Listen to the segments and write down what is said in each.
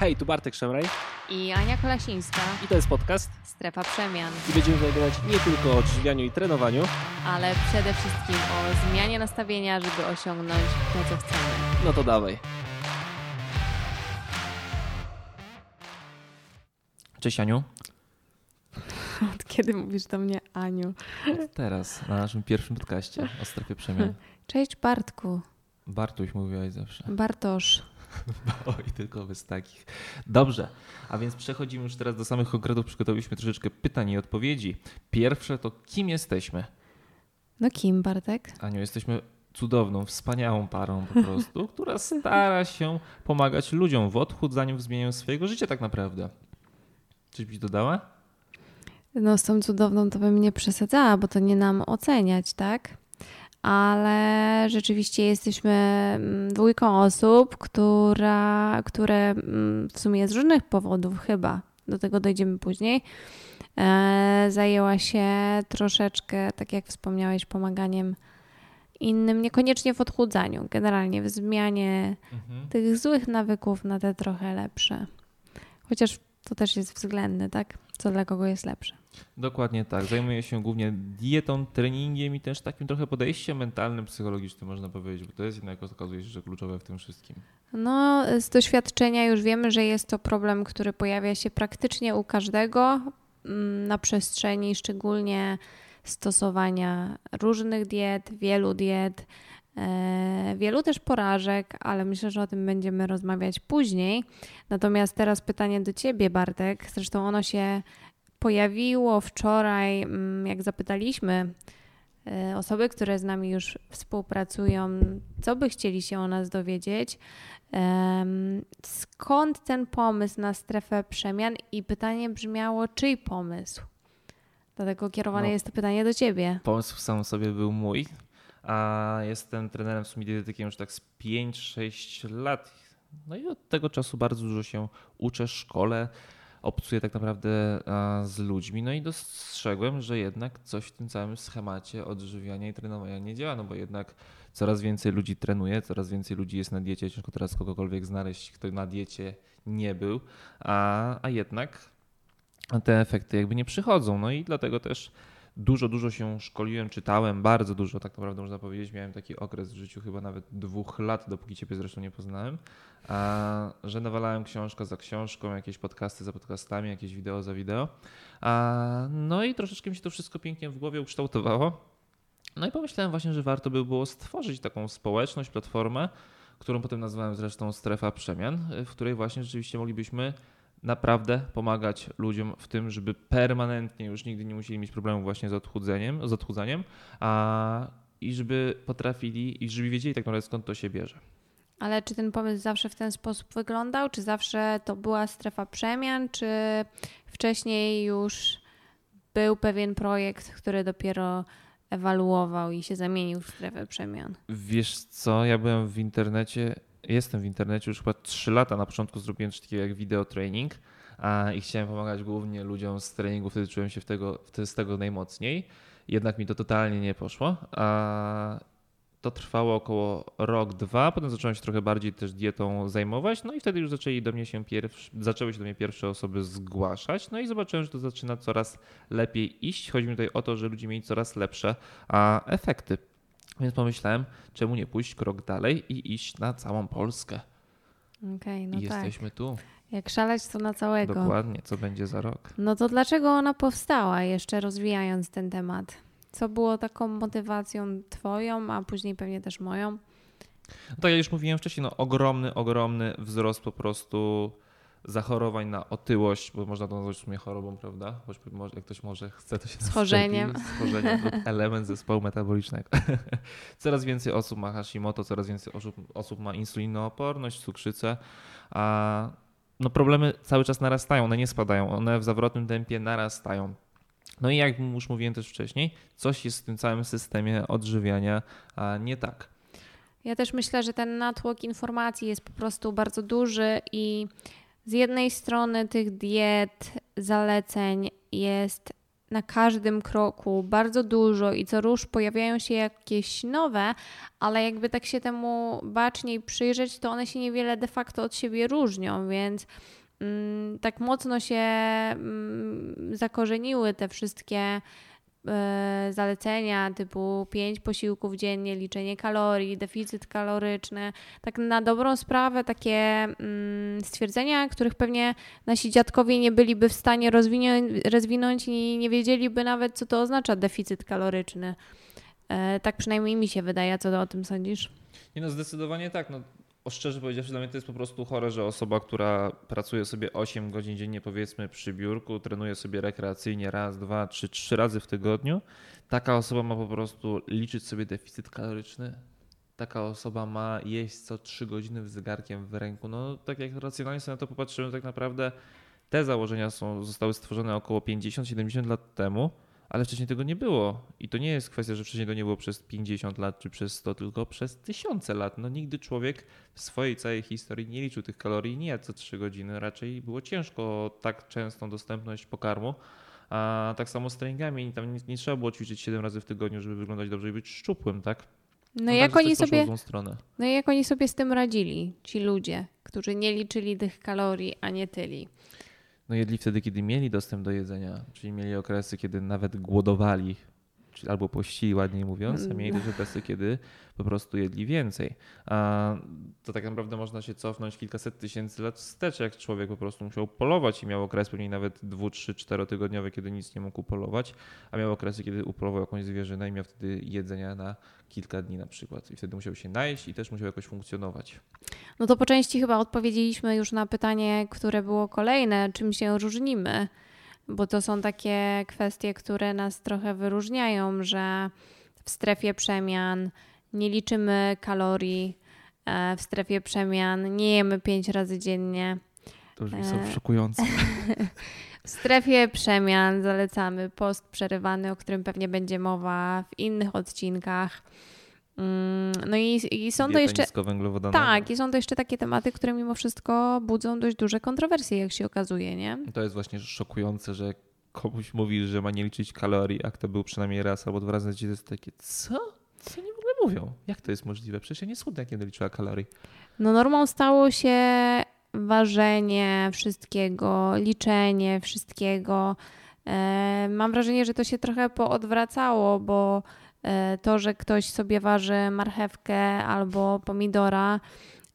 Hej, tu Bartek Szemraj i Ania Kolasińska. i to jest podcast Strefa Przemian, i będziemy rozmawiać nie tylko o odżywianiu i trenowaniu, ale przede wszystkim o zmianie nastawienia, żeby osiągnąć to, co chcemy. no to dawaj. Cześć Aniu. Od kiedy mówisz do mnie Aniu? Teraz na naszym pierwszym podcaście o strefie przemian. Cześć Bartku. Bartuś mówiłaś zawsze. Bartosz. Oj, tylko bez takich. Dobrze, a więc przechodzimy już teraz do samych konkretów. Przygotowaliśmy troszeczkę pytań i odpowiedzi. Pierwsze to kim jesteśmy? No kim Bartek? Aniu, jesteśmy cudowną, wspaniałą parą po prostu, która stara się pomagać ludziom w odchudzaniu, w zmienianiu swojego życia tak naprawdę. Coś byś dodała? No z tą cudowną to bym nie przesadzała, bo to nie nam oceniać, tak? Ale rzeczywiście jesteśmy mm, dwójką osób, która, które mm, w sumie z różnych powodów chyba, do tego dojdziemy później, e, zajęła się troszeczkę, tak jak wspomniałeś, pomaganiem innym, niekoniecznie w odchudzaniu, generalnie w zmianie tych złych nawyków na te trochę lepsze. Chociaż to też jest względne, tak? Co dla kogo jest lepsze. Dokładnie tak. Zajmuję się głównie dietą, treningiem i też takim trochę podejściem mentalnym, psychologicznym można powiedzieć, bo to jest jednak okazuje się, że kluczowe w tym wszystkim. No, z doświadczenia już wiemy, że jest to problem, który pojawia się praktycznie u każdego mm, na przestrzeni szczególnie stosowania różnych diet, wielu diet, e, wielu też porażek, ale myślę, że o tym będziemy rozmawiać później. Natomiast teraz pytanie do Ciebie, Bartek. Zresztą ono się pojawiło wczoraj, mm, jak zapytaliśmy e, osoby, które z nami już współpracują, co by chcieli się o nas dowiedzieć. Skąd ten pomysł na strefę przemian? I pytanie brzmiało, czyj pomysł? Dlatego kierowane No. jest to pytanie do ciebie. Pomysł sam sobie był mój, a jestem trenerem w sumie dietetykiem już tak z 5-6 lat. No i od tego czasu bardzo dużo się uczę, szkole, obcuję tak naprawdę z ludźmi. No i dostrzegłem, że jednak coś w tym całym schemacie odżywiania i trenowania nie działa, no bo jednak coraz więcej ludzi trenuje, coraz więcej ludzi jest na diecie. Ciężko teraz kogokolwiek znaleźć, kto na diecie nie był, a, a jednak te efekty jakby nie przychodzą. No i dlatego też dużo, dużo się szkoliłem, czytałem, bardzo dużo tak naprawdę można powiedzieć. Miałem taki okres w życiu chyba nawet dwóch lat, dopóki Ciebie zresztą nie poznałem, a, że nawalałem książkę za książką, jakieś podcasty za podcastami, jakieś wideo za wideo. A, no i troszeczkę mi się to wszystko pięknie w głowie ukształtowało. No i pomyślałem właśnie, że warto by było stworzyć taką społeczność, platformę, którą potem nazwałem zresztą Strefa Przemian, w której właśnie rzeczywiście moglibyśmy naprawdę pomagać ludziom w tym, żeby permanentnie już nigdy nie musieli mieć problemu właśnie z odchudzeniem, z odchudzaniem, a i żeby potrafili i żeby wiedzieli tak naprawdę skąd to się bierze. Ale czy ten pomysł zawsze w ten sposób wyglądał? Czy zawsze to była strefa przemian? Czy wcześniej już był pewien projekt, który dopiero ewaluował i się zamienił w strefę przemian? Wiesz co, ja byłem w internecie, jestem w internecie już chyba 3 lata. Na początku zrobiłem coś takiego jak video training i chciałem pomagać głównie ludziom z treningu, wtedy czułem się w tego, wtedy z tego najmocniej. Jednak mi to totalnie nie poszło. To trwało około rok, dwa. Potem zacząłem się trochę bardziej też dietą zajmować. No i wtedy już zaczęli do mnie się pierwszy, zaczęły się do mnie pierwsze osoby zgłaszać. No i zobaczyłem, że to zaczyna coraz lepiej iść. Chodzi mi tutaj o to, że ludzie mieli coraz lepsze efekty. Więc pomyślałem, czemu nie pójść krok dalej i iść na całą Polskę. Okej, no I tak. jesteśmy tu. Jak szaleć, to na całego. Dokładnie, co będzie za rok. No to dlaczego ona powstała, jeszcze rozwijając ten temat? Co było taką motywacją twoją, a później pewnie też moją? No tak jak już mówiłem wcześniej, no ogromny, ogromny wzrost po prostu zachorowań na otyłość, bo można to nazwać w sumie chorobą, prawda? Choć jak ktoś może chce, to się Schorzeniem. Schorzeniem. element zespołu metabolicznego. coraz więcej osób ma Hashimoto, coraz więcej osób, osób ma insulinooporność, cukrzycę, a no problemy cały czas narastają, one nie spadają, one w zawrotnym tempie narastają. No i jak już mówiłem też wcześniej, coś jest w tym całym systemie odżywiania nie tak. Ja też myślę, że ten natłok informacji jest po prostu bardzo duży i z jednej strony tych diet, zaleceń jest na każdym kroku bardzo dużo i co rusz pojawiają się jakieś nowe, ale jakby tak się temu baczniej przyjrzeć, to one się niewiele de facto od siebie różnią, więc mm, tak mocno się mm, zakorzeniły te wszystkie zalecenia typu 5 posiłków dziennie, liczenie kalorii, deficyt kaloryczny. Tak na dobrą sprawę takie mm, stwierdzenia, których pewnie nasi dziadkowie nie byliby w stanie rozwinąć, rozwinąć i nie wiedzieliby nawet, co to oznacza deficyt kaloryczny. E, tak przynajmniej mi się wydaje. Co o tym sądzisz? Nie no, zdecydowanie tak. No, o szczerze powiedziawszy, dla mnie to jest po prostu chore, że osoba, która pracuje sobie 8 godzin dziennie, powiedzmy, przy biurku, trenuje sobie rekreacyjnie raz, dwa, trzy, trzy razy w tygodniu, taka osoba ma po prostu liczyć sobie deficyt kaloryczny. Taka osoba ma jeść co 3 godziny z zegarkiem w ręku. No, tak jak racjonalnie sobie na to popatrzymy, tak naprawdę te założenia są, zostały stworzone około 50-70 lat temu ale wcześniej tego nie było. I to nie jest kwestia, że wcześniej to nie było przez 50 lat czy przez 100, tylko przez tysiące lat. No nigdy człowiek w swojej całej historii nie liczył tych kalorii nie co 3 godziny. Raczej było ciężko tak częstą dostępność pokarmu. A tak samo z treningami, tam nie, nie, trzeba było ćwiczyć 7 razy w tygodniu, żeby wyglądać dobrze i być szczupłym, tak? No, no jak oni sobie, no jak oni sobie z tym radzili, ci ludzie, którzy nie liczyli tych kalorii, a nie tyli no jedli wtedy, kiedy mieli dostęp do jedzenia, czyli mieli okresy, kiedy nawet głodowali, albo pościli, ładniej mówiąc, a mieli też okresy, kiedy po prostu jedli więcej. A to tak naprawdę można się cofnąć kilkaset tysięcy lat wstecz, jak człowiek po prostu musiał polować i miał okres pewnie nawet dwu, trzy, czterotygodniowy, kiedy nic nie mógł polować, a miał okresy, kiedy upolował jakąś zwierzynę i miał wtedy jedzenia na kilka dni na przykład. I wtedy musiał się najeść i też musiał jakoś funkcjonować. No to po części chyba odpowiedzieliśmy już na pytanie, które było kolejne, czym się różnimy, bo to są takie kwestie, które nas trochę wyróżniają, że w strefie przemian nie liczymy kalorii, e, w strefie przemian nie jemy pięć razy dziennie. To już są e, szokujące. W strefie przemian zalecamy post przerywany, o którym pewnie będzie mowa w innych odcinkach. Mm, no i, i są to jeszcze. Tak, i są to jeszcze takie tematy, które mimo wszystko budzą dość duże kontrowersje, jak się okazuje, nie? To jest właśnie szokujące, że komuś mówi, że ma nie liczyć kalorii, a kto był przynajmniej raz albo dwa razy na to jest takie, co? Co oni w ogóle mówią? Jak to jest możliwe? Przecież ja nie schudnę, jak nie liczyła kalorii. No normą stało się ważenie wszystkiego, liczenie wszystkiego. E, mam wrażenie, że to się trochę poodwracało, bo to, że ktoś sobie waży marchewkę albo pomidora,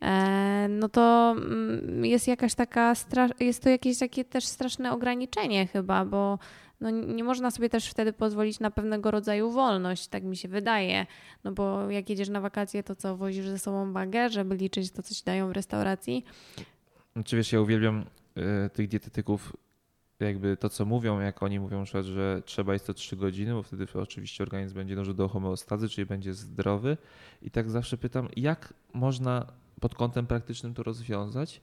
e, no to mm, jest jakaś taka, jest to jakieś takie też straszne ograniczenie chyba, bo no nie można sobie też wtedy pozwolić na pewnego rodzaju wolność, tak mi się wydaje. No bo jak jedziesz na wakacje, to co, wozisz ze sobą wagę, żeby liczyć to, co ci dają w restauracji? Znaczy wiesz, ja uwielbiam y, tych dietetyków, jakby to, co mówią, jak oni mówią, że trzeba jest to 3 godziny, bo wtedy oczywiście organizm będzie dążył do homeostazy, czyli będzie zdrowy. I tak zawsze pytam, jak można pod kątem praktycznym to rozwiązać?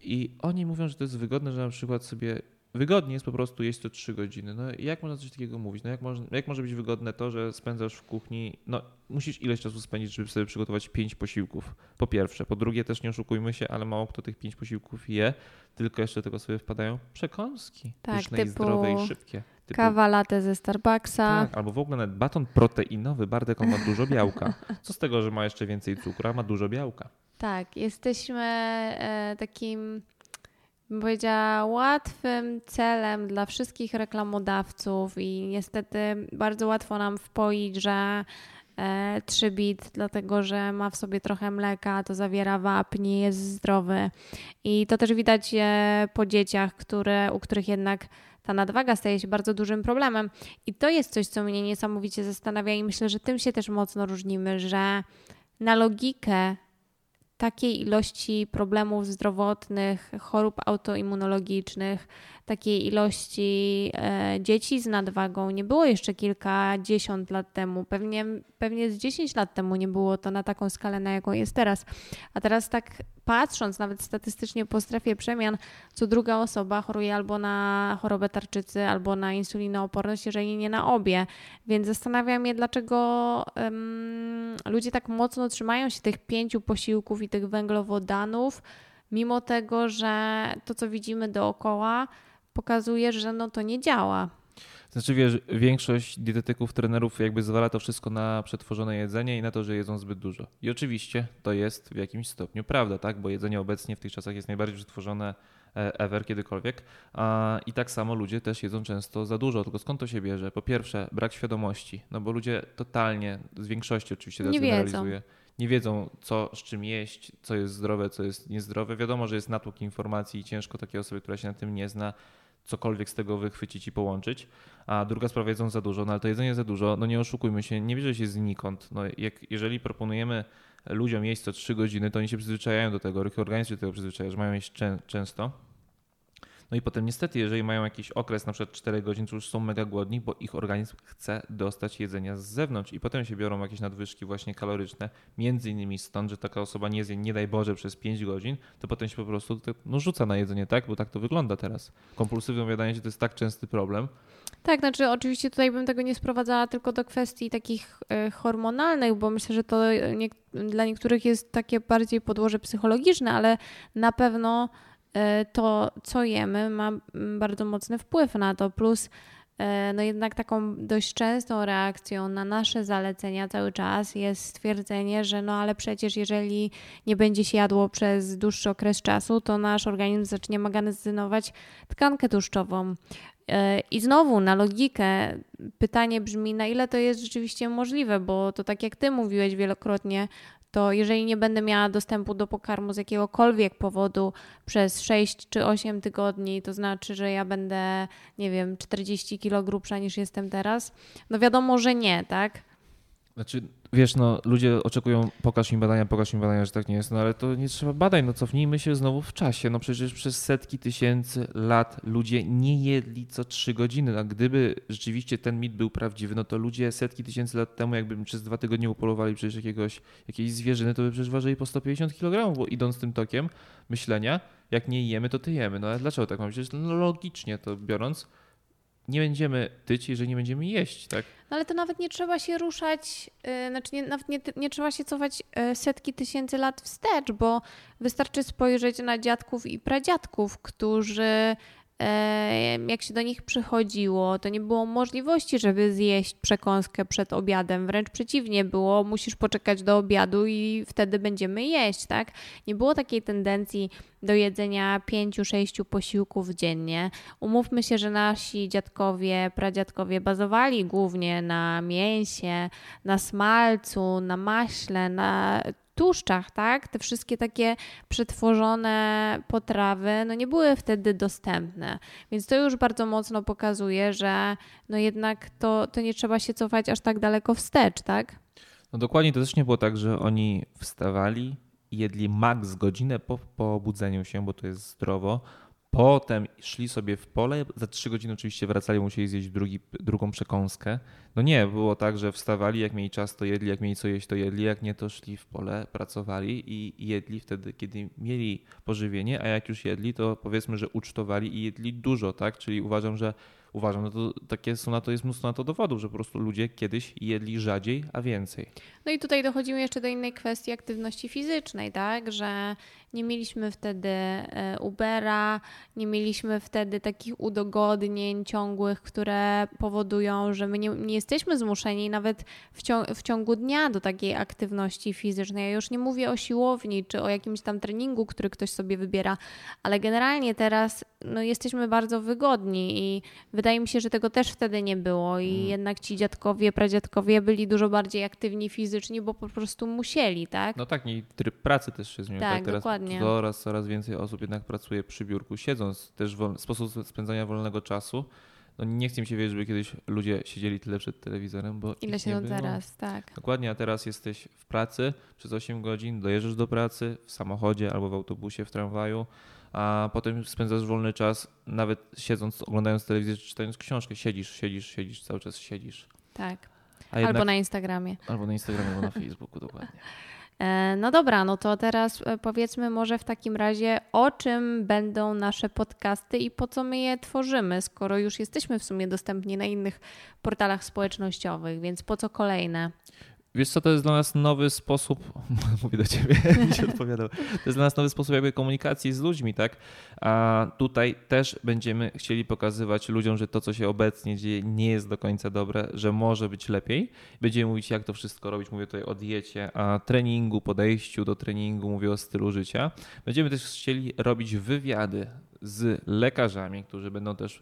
I oni mówią, że to jest wygodne, że na przykład sobie wygodnie jest po prostu jeść to 3 godziny. No jak można coś takiego mówić? No jak, może, jak może być wygodne to, że spędzasz w kuchni, no musisz ileś czasu spędzić, żeby sobie przygotować 5 posiłków, po pierwsze. Po drugie też nie oszukujmy się, ale mało kto tych 5 posiłków je, tylko jeszcze tego sobie wpadają przekąski. Tak, pyszne typu... i zdrowe i szybkie. Typu... Kawa latte ze Starbucksa. Tak, albo w ogóle nawet baton proteinowy, Bardek on ma dużo białka. Co z tego, że ma jeszcze więcej cukru, a ma dużo białka. Tak, jesteśmy e, takim bym powiedziała, łatwym celem dla wszystkich reklamodawców i niestety bardzo łatwo nam wpoić, że 3-bit, e, dlatego że ma w sobie trochę mleka, to zawiera wapń, nie jest zdrowy. I to też widać e, po dzieciach, które, u których jednak ta nadwaga staje się bardzo dużym problemem. I to jest coś, co mnie niesamowicie zastanawia i myślę, że tym się też mocno różnimy, że na logikę takiej ilości problemów zdrowotnych, chorób autoimmunologicznych, takiej ilości e, dzieci z nadwagą nie było jeszcze kilkadziesiąt lat temu. Pewnie, pewnie z 10 lat temu nie było to na taką skalę, na jaką jest teraz. A teraz tak patrząc nawet statystycznie po strefie przemian, co druga osoba choruje albo na chorobę tarczycy, albo na insulinooporność, jeżeli nie na obie. Więc zastanawiam się, dlaczego um, ludzie tak mocno trzymają się tych pięciu posiłków i tych węglowodanów, mimo tego, że to, co widzimy dookoła, pokazuje, że no to nie działa. Znaczy wiesz, większość dietetyków, trenerów jakby zwala to wszystko na przetworzone jedzenie i na to, że jedzą zbyt dużo. I oczywiście to jest w jakimś stopniu prawda, tak? Bo jedzenie obecnie w tych czasach jest najbardziej przetworzone e, ever kiedykolwiek. I tak samo ludzie też jedzą często za dużo. Tylko skąd to się bierze? Po pierwsze, brak świadomości, no bo ludzie totalnie, z większości oczywiście Nie teraz wiedzą. Nie wiedzą, co z czym jeść, co jest zdrowe, co jest niezdrowe. Wiadomo, że jest natłok informacji i ciężko takiej osoby, która się na tym nie zna, cokolwiek z tego wychwycić i połączyć. A druga sprawa, jedzą za dużo, no ale to jedzenie za dużo, no nie oszukujmy się, nie bierze się znikąd. No jak, jeżeli proponujemy ludziom jeść co 3 godziny, to oni się przyzwyczajają do tego, organizm się do tego przyzwyczaja, że mają jeść czę- często. No i potem niestety, jeżeli mają jakiś okres, na przykład 4 godzin, to już są mega głodni, bo ich organizm chce dostać jedzenia z zewnątrz i potem się biorą jakieś nadwyżki właśnie kaloryczne, między innymi stąd, że taka osoba nie zje, nie daj Boże, przez 5 godzin, to potem się po prostu tak, no, rzuca na jedzenie, tak? Bo tak to wygląda teraz. Kompulsywne obiadanie się to jest tak częsty problem. Tak, znaczy oczywiście tutaj bym tego nie sprowadzała tylko do kwestii takich e, hormonalnych, bo myślę, że to nie, dla niektórych jest takie bardziej podłoże psychologiczne, ale na pewno e, to, co jemy, ma mm, bardzo mocny wpływ na to. Plus, e, no jednak taką dość częstą reakcją na nasze zalecenia cały czas jest stwierdzenie, że no ale przecież jeżeli nie będzie się jadło przez dłuższy okres czasu, to nasz organizm zacznie magazynować tkankę tłuszczową. E, I znowu na logikę pytanie brzmi, na ile to jest rzeczywiście możliwe, bo to tak jak ty mówiłeś wielokrotnie, to jeżeli nie będę miała dostępu do pokarmu z jakiegokolwiek powodu przez 6 czy 8 tygodni, to znaczy, że ja będę, nie wiem, 40 kg grubsza niż jestem teraz? No wiadomo, że nie, tak? Znaczy, wiesz, no ludzie oczekują, pokaż mi badania, pokaż mi badania, że tak nie jest, no ale to nie trzeba badań, no cofnijmy się znowu w czasie, no przecież przez setki tysięcy lat ludzie nie jedli co trzy godziny, a gdyby rzeczywiście ten mit był prawdziwy, no to ludzie setki tysięcy lat temu, jakby przez dwa tygodnie upolowali przecież jakiegoś, jakiejś zwierzyny, to by przecież ważyli po 150 kg, bo idąc tym tokiem myślenia, jak nie jemy, to tyjemy, no ale dlaczego tak mamy? Przecież no, logicznie to biorąc, nie będziemy tyć, jeżeli nie będziemy jeść, tak? No ale to nawet nie trzeba się ruszać, yy, znaczy nie, nawet nie, nie trzeba się cofać yy, setki tysięcy lat wstecz, bo wystarczy spojrzeć na dziadków i pradziadków, którzy jak się do nich przychodziło, to nie było możliwości, żeby zjeść przekąskę przed obiadem. Wręcz przeciwnie było, musisz poczekać do obiadu i wtedy będziemy jeść, tak? Nie było takiej tendencji do jedzenia pięciu, sześciu posiłków dziennie. Umówmy się, że nasi dziadkowie, pradziadkowie bazowali głównie na mięsie, na smalcu, na maśle, na tłuszczach, tak? Te wszystkie takie przetworzone potrawy, no nie były wtedy dostępne. Więc to już bardzo mocno pokazuje, że no jednak to, to nie trzeba się cofać aż tak daleko wstecz, tak? No dokładnie, to też nie było tak, że oni wstawali, jedli maks godzinę po, po obudzeniu się, bo to jest zdrowo. Potem szli sobie w pole, za trzy godziny oczywiście wracali, musieli zjeść drugi, drugą przekąskę. No nie, było tak, że wstawali, jak mieli czas to jedli, jak mieli co jeść to jedli, jak nie to szli w pole, pracowali i jedli wtedy, kiedy mieli pożywienie, a jak już jedli, to powiedzmy, że ucztowali i jedli dużo, tak? Czyli uważam, że uważam, no to takie są na to, jest mnóstwo na to dowodów, że po prostu ludzie kiedyś jedli rzadziej, a więcej. No i tutaj dochodzimy jeszcze do innej kwestii aktywności fizycznej, tak, że nie mieliśmy wtedy e, Ubera, nie mieliśmy wtedy takich udogodnień ciągłych, które powodują, że my nie, nie jesteśmy zmuszeni nawet w, ciągu, w ciągu dnia do takiej aktywności fizycznej. Ja już nie mówię o siłowni czy o jakimś tam treningu, który ktoś sobie wybiera, ale generalnie teraz no, jesteśmy bardzo wygodni i wydaje mi się, że tego też wtedy nie było i Mm. jednak ci dziadkowie, pradziadkowie byli dużo bardziej aktywni fizycznie, bo po prostu musieli, tak? No tak, i tryb pracy też się zmienił. Tak, Tak, teraz dokładnie. coraz, coraz więcej osób jednak pracuje przy biurku, siedząc. Też wol, sposób spędzania wolnego czasu. No nie chcę mi się wierzyć, żeby kiedyś ludzie siedzieli tyle przed telewizorem, bo Ile było. teraz, tak. Dokładnie, a teraz jesteś w pracy przez 8 godzin, dojeżdżasz do pracy w samochodzie albo w autobusie, w tramwaju, a potem spędzasz wolny czas, nawet siedząc, oglądając telewizję, czy czytając książkę. Siedzisz, siedzisz, siedzisz, cały czas siedzisz. Tak. Jednak, Albo na Instagramie. albo na Instagramie, albo na Facebooku, dokładnie. E, No dobra, no to teraz e, powiedzmy może w takim razie, o czym będą nasze podcasty i po co my je tworzymy, skoro już jesteśmy w sumie dostępni na innych portalach społecznościowych, więc po co kolejne? Wiesz co, to jest dla nas nowy sposób, mówię do ciebie, nie odpowiadał, to jest dla nas nowy sposób jakby komunikacji z ludźmi, tak? A tutaj też będziemy chcieli pokazywać ludziom, że to, co się obecnie dzieje, nie jest do końca dobre, że może być lepiej. Będziemy mówić, jak to wszystko robić, mówię tutaj o diecie, a treningu, podejściu do treningu, mówię o stylu życia. Będziemy też chcieli robić wywiady z lekarzami, którzy będą też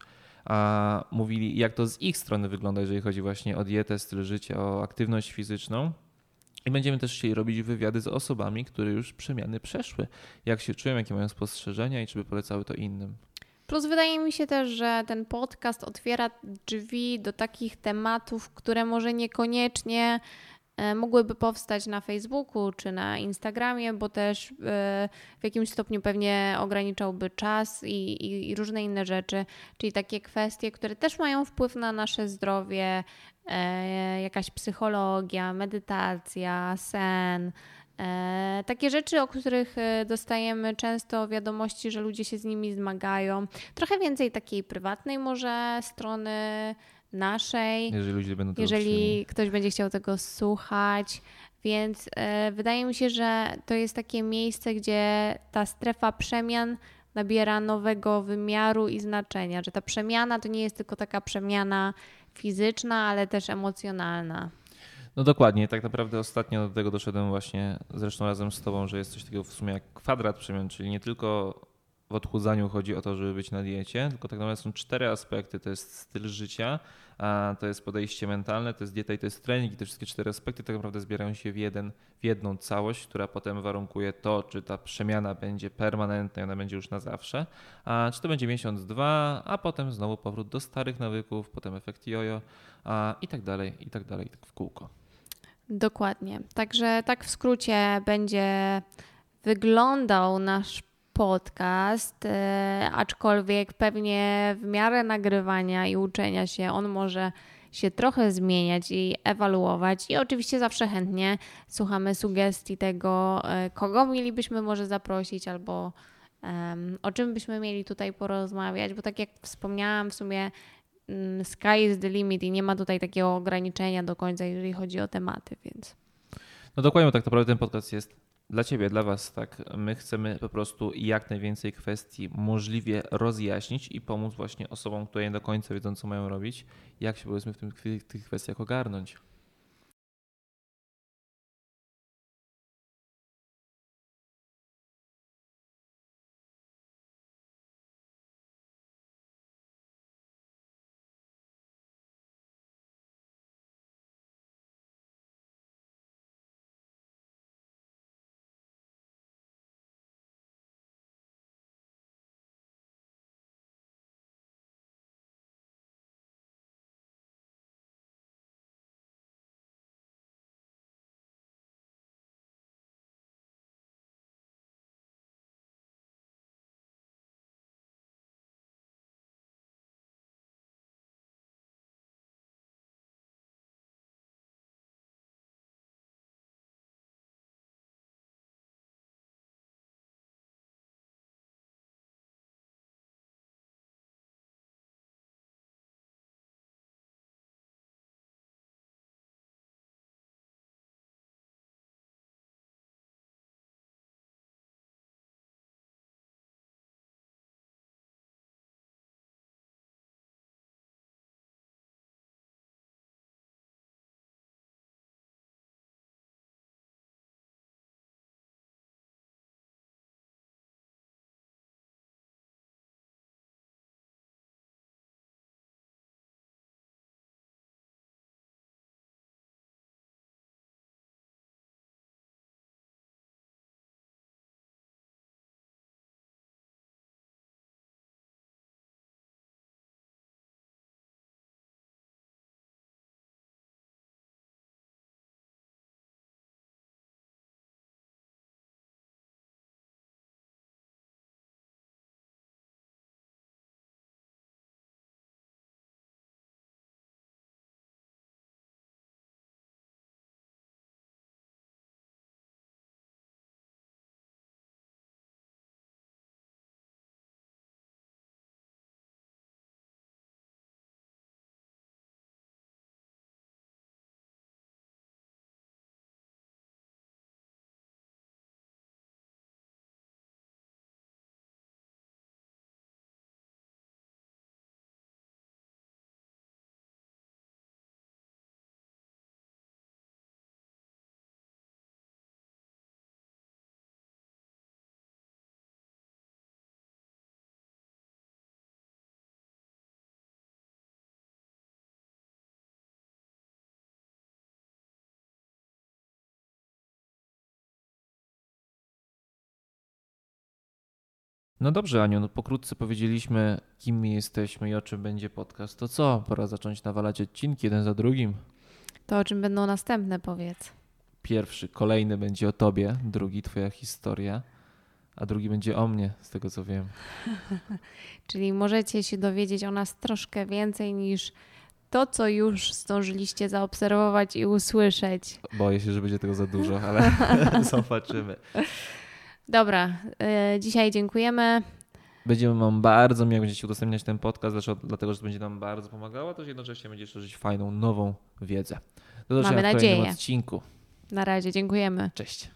a mówili, jak to z ich strony wygląda, jeżeli chodzi właśnie o dietę, styl życia, o aktywność fizyczną. I będziemy też chcieli robić wywiady z osobami, które już przemiany przeszły. Jak się czują, jakie mają spostrzeżenia i czy by polecały to innym. Plus wydaje mi się też, że ten podcast otwiera drzwi do takich tematów, które może niekoniecznie mogłyby powstać na Facebooku czy na Instagramie, bo też e, w jakimś stopniu pewnie ograniczałby czas i, i, i różne inne rzeczy, czyli takie kwestie, które też mają wpływ na nasze zdrowie, e, jakaś psychologia, medytacja, sen. Takie rzeczy, o których dostajemy często wiadomości, że ludzie się z nimi zmagają. Trochę więcej takiej prywatnej może strony naszej. Jeżeli ludzie będą tego Jeżeli ktoś będzie chciał tego słuchać. Więc e, wydaje mi się, że to jest takie miejsce, gdzie ta strefa przemian nabiera nowego wymiaru i znaczenia, że ta przemiana to nie jest tylko taka przemiana fizyczna, ale też emocjonalna. No dokładnie, tak naprawdę ostatnio do tego doszedłem właśnie zresztą razem z Tobą, że jest coś takiego w sumie jak kwadrat przemian, czyli nie tylko w odchudzaniu chodzi o to, żeby być na diecie, tylko tak naprawdę są cztery aspekty. To jest styl życia, to jest podejście mentalne, to jest dieta i to jest trening. I te wszystkie cztery aspekty tak naprawdę zbierają się w, jeden, w jedną całość, która potem warunkuje to, czy ta przemiana będzie permanentna i ona będzie już na zawsze, a czy to będzie miesiąc, dwa, a potem znowu powrót do starych nawyków, potem efekt jojo a, i tak dalej, i tak dalej, tak w kółko. Dokładnie. Także tak w skrócie będzie wyglądał nasz podcast, e, aczkolwiek pewnie w miarę nagrywania i uczenia się on może się trochę zmieniać i ewaluować. I oczywiście zawsze chętnie słuchamy sugestii tego, e, kogo mielibyśmy może zaprosić albo um, o czym byśmy mieli tutaj porozmawiać, bo tak jak wspomniałam, w sumie um, sky is the limit i nie ma tutaj takiego ograniczenia do końca, jeżeli chodzi o tematy, więc. No dokładnie, tak naprawdę ten podcast jest dla Ciebie, dla Was, tak. My chcemy po prostu jak najwięcej kwestii możliwie rozjaśnić i pomóc właśnie osobom, które nie do końca wiedzą, co mają robić, jak się powiedzmy w, tym, w tych kwestiach ogarnąć. No dobrze, Aniu, no pokrótce powiedzieliśmy, kim my jesteśmy i o czym będzie podcast. To co? Pora zacząć nawalać odcinki jeden za drugim. To o czym będą następne, powiedz. Pierwszy, kolejny będzie o tobie, drugi twoja historia, a drugi będzie o mnie, z tego co wiem. Czyli możecie się dowiedzieć o nas troszkę więcej niż to, co już zdążyliście zaobserwować i usłyszeć. Boję się, że będzie tego za dużo, ale zobaczymy. Dobra, y, dzisiaj dziękujemy. Będziemy Wam bardzo miło, będziecie udostępniać ten podcast, dlatego że to będzie nam bardzo pomagało, też jednocześnie będzie szerzyć fajną, nową wiedzę. Do zobaczenia Mamy w kolejnym nadzieję. odcinku. Na razie, dziękujemy. Cześć.